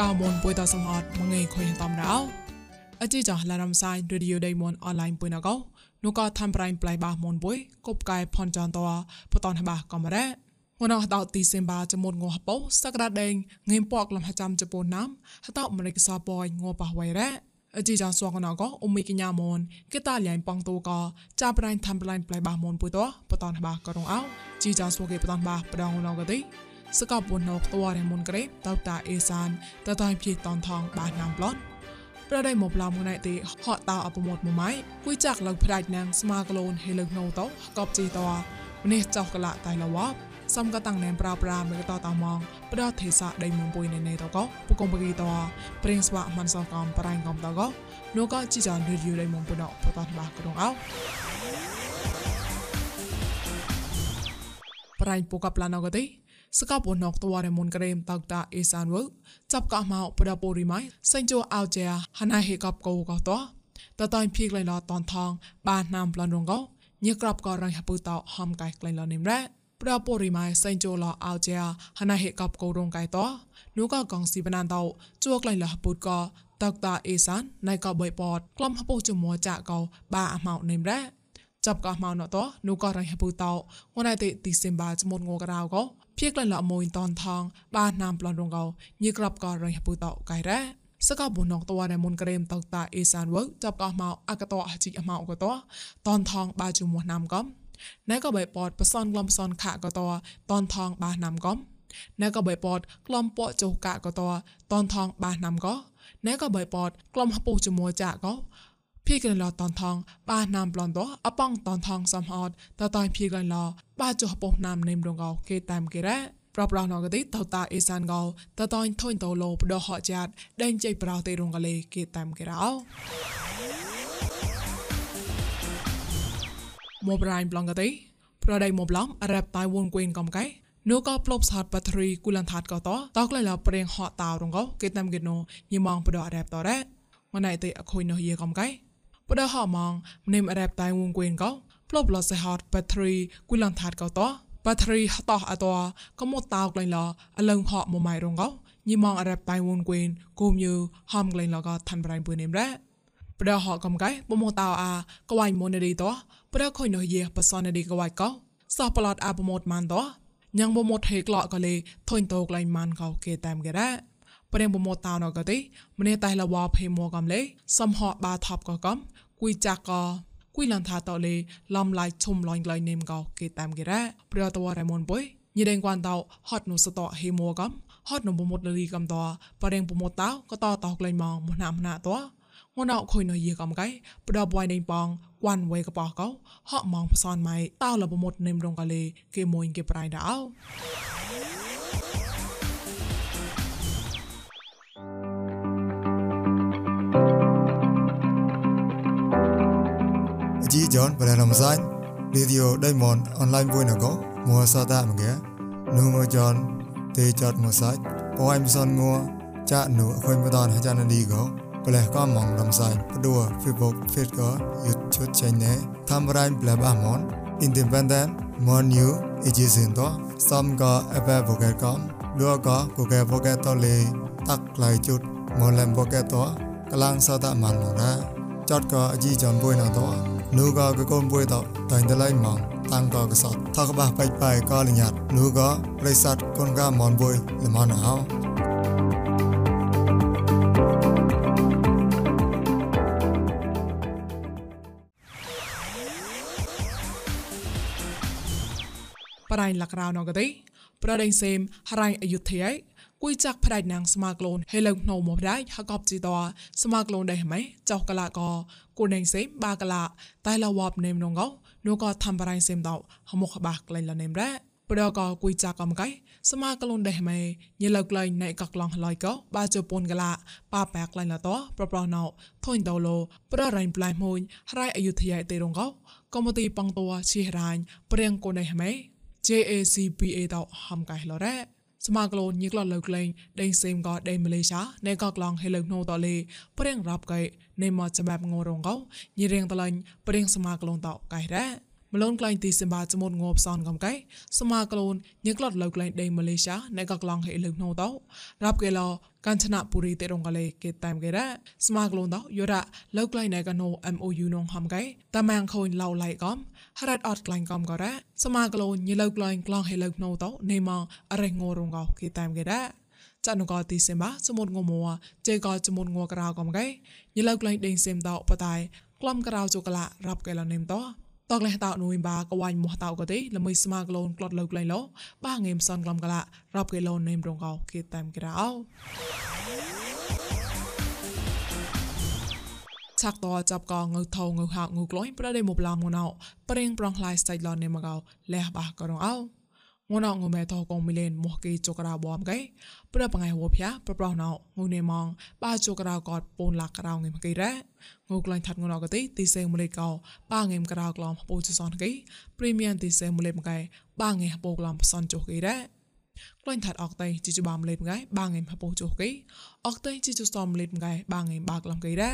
កៅមុនពុយតសំអត់មងេខុយតំរោអជីចឡារំសាយរីឌីយោដេមុនអនឡាញពុយណកោនោះក៏ធ្វើប្រៃប្លៃបាមុនពុយគប់កាយផនចន្តតបតនបាកំរ៉ាងនអត់ទីសេមបាចមុនងហបោសក្តាដេងងេមពកលំហចាំចពូនណាំហតមរិកសាបយងបះវៃរ៉ាអជីចាសួកណកអ៊ុំមីកញ្ញាមនគេតាលៃប៉ងតូកចាប់ប្រៃធ្វើប្រៃប្លៃបាមុនពុយតបតនបាក៏រងអោជីចាសួកគេបតនបាប្រងណកទី សកបុនណកតវរមុនក្រេតៅតាអេសានតតៃភីតនថងបានណាំប្លន់ប្រដៃមកប្លាមួយណៃទីហតតៅអពមត់មួយម៉ៃគួយចាក់លើផ្ដាច់ណាងស្មាក្លូនហេលើណូតោកបជីតោម្នេះចោកកលតៃលវ៉ាសំកតាំងណែប្រាប្រាមេកតតមងប្រដទេសាដៃមុំពុយណេណេតកពុកុំបគីតព្រៀងស្វាមិនសងកំប្រៃកំតកនោះក៏ជីចានរីយូដៃមុំពុណបតតបាក្រុងអោប្រៃពុកប្លាណកទេ សកបអណុកតវ៉ារេមុនក្រេមតោកតាអេសានវើចាប់កោម៉ោបដពូរីម៉ៃសេងជូអោជាហណៃហេកបកោកោតោតតៃភីក្លៃឡោតនថងបានណាមប្លន់រងកោញីក្របកោរងហពឺតោហំកៃក្លៃឡោនិមរ៉ាប្រពរីម៉ៃសេងជូឡោអោជាហណៃហេកបកោរងកៃតោនោះក៏កងស៊ីបណានតោជួក្លៃឡោហពូតកោតកតាអេសានណៃកោបៃបតក្លំហពូជាមួយចាក់កោបាអាម៉ោនិមរ៉ាចាប់កោះមកណតោនោះក៏រៃហពូតោងណៃតិទីសិមបាចមុតងកដៅកោ ភៀកលละមួយតនថងបានណាំប្លន់រងកោញីក្របក៏រងហពុតោកៃរ៉ាសកបបុនងតវ៉ាមុនក្រេមតតាអេសានវើចាប់កោមកអកតោអជីអមកតោតនថងបាជុំណាំកំណែក៏បៃពតបសនក្លំសនខកតោតនថងបាណាំកំណែក៏បៃពតក្លំពកចុះកកតោតនថងបាណាំកោណែក៏បៃពតក្លំហពុជាមួយចាកោ ភីកលតនថងបាណាំប្លន់តអប៉ងតនថងសំហតតតៃភីកលបាចុះពុណាំនេមរងកោគេតាមគេរ៉ាប្របរណកទីតតាអេសានកោតតៃថុញតោលោបដហចាតដេញចៃប្រោទេរងកលេគេតាមគេរោមកប្រៃប្លងកទីប្រដៃមកប្លំរ៉ាប់តៃវងគួយកំកៃនោះក៏ផ្លប់សាតបាតរីគូលនថាតក៏តតក្លែលប្រេងហតតោរងកោគេតាមគេណូញីម៉ងបដរ៉ាប់តរ៉ាម៉ណៃទេអខុយនោះយេកំកៃ បដហម៉ងមនេមរ៉ាប់តៃវងគួយកោផ្លប់លសហតបាតរីគូលនថាតក៏តបាតរីតោះអតក៏មកតោក្លែងឡអលឹងហកមកម៉ៃរងកោញីម៉ងអរ៉ាប់តៃវូនគួនគូមយូហំក្លែងឡក៏ឋានប្រៃពឿនេមរ៉ាប្រហកកំកៃបមកតោអាកវៃមនរីតោប្រខុយនោះយេបសនរីកវៃកោសោះប្លត់អាបមតម៉ានតោញ៉ាងបមកហេក្លក៏លេធុញតោក្លែងម៉ានកោគេតាមគេរ៉ា ប្រេងបមកតោណក៏ទេម្នេះតៃលវ៉ាភេមកំលេសំហកបាថប់ក៏កំគួយចាក់ក៏គួយលនថាតលេលំឡៃឈុំឡងក្លៃនេមកោគេតាមគេរ៉ាប្រតវរ៉ៃមុនបុយញីដេងគួនតោហត់នុសតហេមួកំហត់នុបមុតលីកំតបរេងបមុតតោក៏តតក្លែងម៉ងមុណាមណាតោងួនអខុយនយីកំកៃប្រដបវៃដេងបងគួនវេកបោកោហក់ម៉ងផ្សនម៉ៃតោលបមុតនេមរងកលេគេមួយគេប្រៃដៅជី John và làm danh. Video đây mòn online vui nào có mua sao ta mà ghé. Nu mua John thì chọn mua sách. Có em son ngua cha nu khơi mua đòn hay cha nó đi có và là có mong làm danh đua Facebook Facebook YouTube channel tham gia bla bla món, independent, món new ejisin to xong có ebe vocal com. Đưa có của cái vocal to lì tắt lại chút. Món làm vocal to các lang sao tạm màn nữa chợt có gì chọn vui nào កលាំងសតមន្នរាចតក៏ជីចំពុយណតោ nuga ga kom bue ta tain de lai mang tang ga ga sat ta ga ba pai pai ka le nyat nuga rei sat kon ga mon bue le mon na ha ប្រៃលករៅណងកទេប្រដេងសេមហរៃអយុធិយ គួយចាក់ផ្ដាច់ណាងស្មាក្លូនហេឡុងណូមកដែរហកបជីតោស្មាក្លូនដែរម៉េចោកលាក៏គូដេងសេមបាកលាតែលវបនេមនងកោនោះក៏ធ្វើបរៃសេមតោហមុខបាក់ក្លែងលនេមរ៉ាប្រក៏គួយចាក់កំកៃស្មាក្លូនដែរម៉េញិលក្លែងណៃកក្លងឡៃក៏បាជពូនកលាប៉ាប៉ាក្លែងលតោប្រប្រណោធុញតោលោប្ររៃប្លៃមួយហរៃអយុធយាយទេរងកោកុំទីបងតោឈីរាញព្រៀងកូនដែរម៉េ JACPA តោហំកៃឡរ៉ា ស្មាក្លូនញីក្លត់លើក្លែងដេញសេមក៏ដេញម៉ាឡេស៊ីណែក៏ក្លងហេលើណូតលេព្រៀងរាប់កៃណែមកសម្រាប់ងរងកោញីរៀងតលាញ់ព្រៀងស្មាក្លូនតោកៃរ៉ា ម្លងក្លែងទីសម្បាចមុនងបសនកំកែសមាក្លូនញឹកក្លត់លើក្លែងដេម៉ាឡេស៊ីណែកក្លងហេលឹងណូតោរាប់កេឡោកានឆ្នាពុរីតេរងកលេគេតាមគេរ៉ាស្មាក្លូនតោយោរ៉ាលើក្លែងណែកណូ MOU នងហំកែតាម៉ាំងខូនឡៅឡៃកំហរ៉ាត់អត់ក្លែងកំក៏រ៉ាសមាក្លូនញីលើក្លែងក្លងហេលឹងណូតោណេម៉ងអរេងងរងកោគេតាមគេរ៉ាចានកោទីសិមបាសមុតងមោជេកោចមុតងក្រៅកំកែញីលើក្លែងដេងសិមតោបតៃក្លំក្រៅជូកលារាប់កែឡនេមតោ តកលេះតោនួយបាកវ៉ាញ់មោះតោក៏ទេល្មីស្មាក្លូនក្លត់លើក្លែងលោបាងេមសនក្លំកឡារាប់កេឡូនេមរងកោគេតាមក្រៅឆាក់តចាប់កងើថោងើហាក់ងើក្លុយប្រដេមកឡាមងណៅប្រេងប្រងខ្លាយស្តៃឡននេមកោលះបាក៏រងអោ ងួនងមែតកងមីលេនមកគេចករាបអមកែប្របងៃហួភៀប្រប្រណោងូនេម៉ងបាចករាកតពូនលាក់ក្រៅងេមកេរ៉ាងូក្លាញ់ថាត់ងួនកទេទីសេមលេកោបាងេមក្រៅក្លំពូចសនកេព្រីមៀមទីសេមលេមកែបាងេបូក្លំផ្សនចុកេរ៉ាក្លាញ់ថាត់អកតៃជីជបាមលេមកែបាងេមហពូចុកេអកតៃជីជស្តំលេមកែបាងេមបាក្លំកេរ៉ា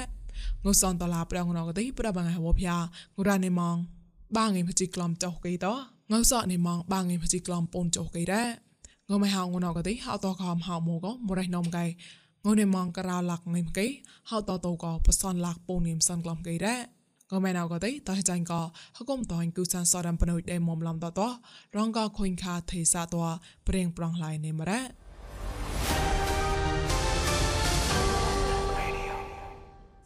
ងូសនតឡាប្រងណកទេប្របងៃហួភៀងូរ៉ានេម៉ងបាងេមជីក្លំចុកេតោ ងៅសក់នេះមកបាងឯផ្ជីក្លំពូនចុះគេដែរងើមិនហៅងណកទេហៅតខំហៅមកក៏មរៃនំកៃងើនេះមកក្រៅលាក់ងឹមគេហៅតតក៏បសនលាក់ពូនងឹមសនក្លំគេដែរក៏មិនអកទេតើចាញ់ក៏ហកុំតអញគូសានសរំបណុយដេមុំឡំតតរងក៏ខុញខាទេសាតព្រៀងប្រងឡៃនេមរ៉ា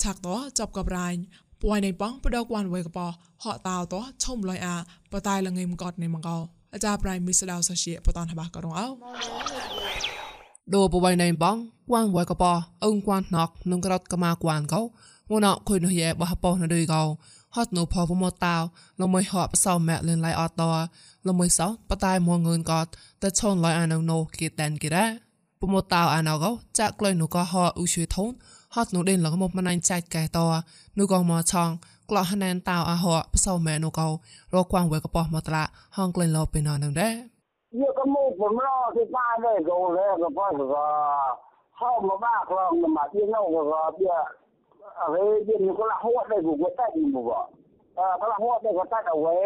ឆាក់តចាប់កបរាញ់ ពួយនៃបងបដកវ៉ាន់វេកបហកតោតឈុំលយអាបតៃលងឹមកតនៃមកោអាចារ្យប្រៃមីសដៅសជាបតនហបករងអោដូបបៃនៃបងវ៉ាន់វេកបអឹងគួនណកនឹងក្រតកមាគួនកោងួនអខុយនោះយេបះបោណឌីកោហត់នោះផពមតោលមួយហបសោម៉ែលឿនឡៃអត់តលមួយសោបតៃមួងឿនកតតែឈុនឡៃអានណូគីតានគីរ៉ាពមតោអាណកោចាក់ក្លុយនោះក៏ហអ៊ូឈុយថូន ហត់នោះដេនលកមកម៉ាញ់ចាច់កែតនោះក៏មកឆងក្លោះណែនតៅអាហោផ្សោមែនោះក៏រកគួងវេកបោះមកតឡាហងក្លែងលោពេលណនឹងដែរយកកមុខបំឡោទីប៉ាដែរក៏លេក៏ប៉ក៏ហៅមកបាក្លងមកទីនោះក៏វាអរេយនេះក៏លហត់ដែរក៏តែមកអឺក៏ហត់ដែរក៏តែអវេ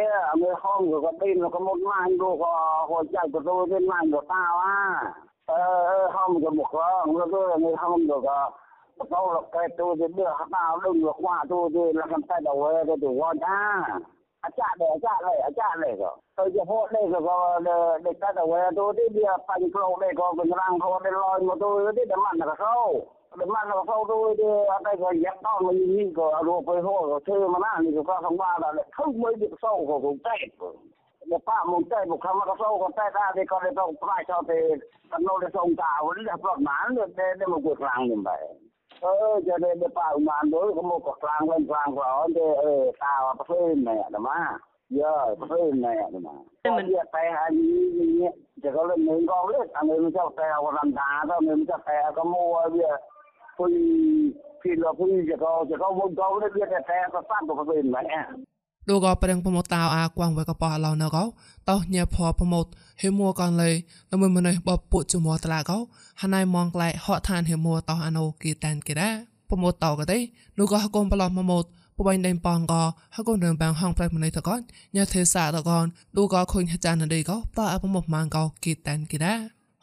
អ tôi là cái tôi thì đưa hạt nào đừng được qua tôi thì là con tay đầu ấy tôi đủ con nha à cha để cha này à cha này rồi tôi chỉ hốt đây rồi có để tay đầu ấy tôi đi đi phải cầu đây có cái răng thôi để lôi mà tôi đi để mặn là sâu để mặn là sâu tôi đi ở đây còn dẹp to mà nhìn có đồ phải hốt rồi chơi mà nãy thì có không ba là không mấy được sâu của cũng chết เดี๋ยวป้ามึงเต้บุกคำว่าเขาคนเต้ได้ที่เขาได้ต้องไล่ชาวเตะกันโนได้ทรงกาวนี่จะปลอดหมานเดี๋ยวเดี๋ยวมึงกดลังยิ่งไป เออจะเดินไปป่าอุมาโดยก็มกกลางเล่นกลางร้อนเด้เออตาวประเภทแม่นะมาเยอะประเภทแม่นะมาเรียกแต่อันนี้อย่างเงี้ยจะก็เล่นเงินกองเล่นอันนี้มันจะแต่ว่าลำตาก็มันจะแต่ก็มัวเบี้ยพุ่พี่เราพุ่จะก็จะก็วนกองเล่นเบี้ยแต่แต่ก็สร้างตัวประเภทแม่ លោកប្រឹងប្រមតៅអាគួងវេកប៉ឡៅណកោតោញ៉ែផប្រមតហេមួកនលេល្មើម្នេះបពុជមួតឡាកោហណៃមងក្លែហកឋានហេមួតោអាណូគីតានគីរ៉ាប្រមតតោកទេលោកកោកុំប្លោះប្រមតបបៃដេមប៉ងកោហកូនរឿងបាំងហងប្រៃម្នេះតកោញ៉ែទេសាតកោលោកកោខុញចានណដេកោតោអប្រមតម៉ងកោគីតានគីរ៉ា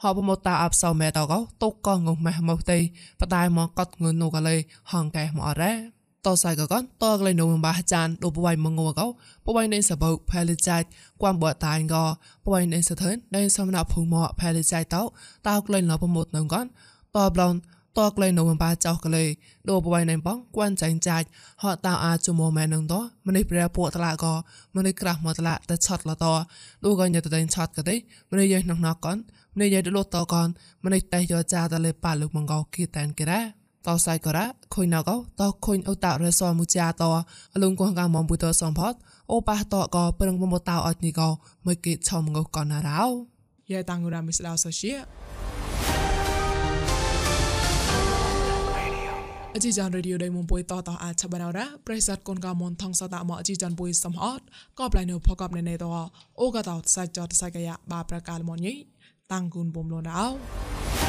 ហបមតាអបសោមេតកោតុកកងងម៉ែម៉ោតេបតាយមកកត់ងឿនូកលេហងកែមកអរ៉ា តសៃកកនតកលេនូមបាចានដូបវៃមងងកោបវៃនៃសបោផែលចាច់គួំបតាញ់កោបវៃនៃសធិននៃសមណភូមផែលចាច់តោតោក្លែងលបមុតនងកនតបឡនតកលេនូមបាចោកលេដូបវៃនៃបងគួនចាញ់ចាច់ហតតោអាចមមែនងតម្នេះព្រះពួកតឡាកោម្នេះក្រាស់មកតឡាតែឆត់លតដូកញ៉តតែឆត់កទេម្នេះយេណងណកនម្នេះយេដលតកនម្នេះតែយោចាតលេប៉ាលុកមងកោគីតានគេរ៉ា តោសៃករ៉ាខុយណកោតោខុញអូតារេសមូចាតោអលងគងកាមំបុតសំផតអូប៉ះតោក៏ប្រឹងមមតោអត់នេះក៏មកគេឆមងកណារោយេតាំងរ៉ាមិស្ដោសជាអជីចានរេឌីយោដៃមុំពុយតតអាចឆបណរ៉ាប្រិស័តកូនកមនថងសតាមកអជីចានពុយសំអត់ក៏ប្លៃនៅផកបណេណេតអូកតោសាច់ចតសាច់កយ៉ាបាប្រកាលមនញីតាំងគុនបំលនរោ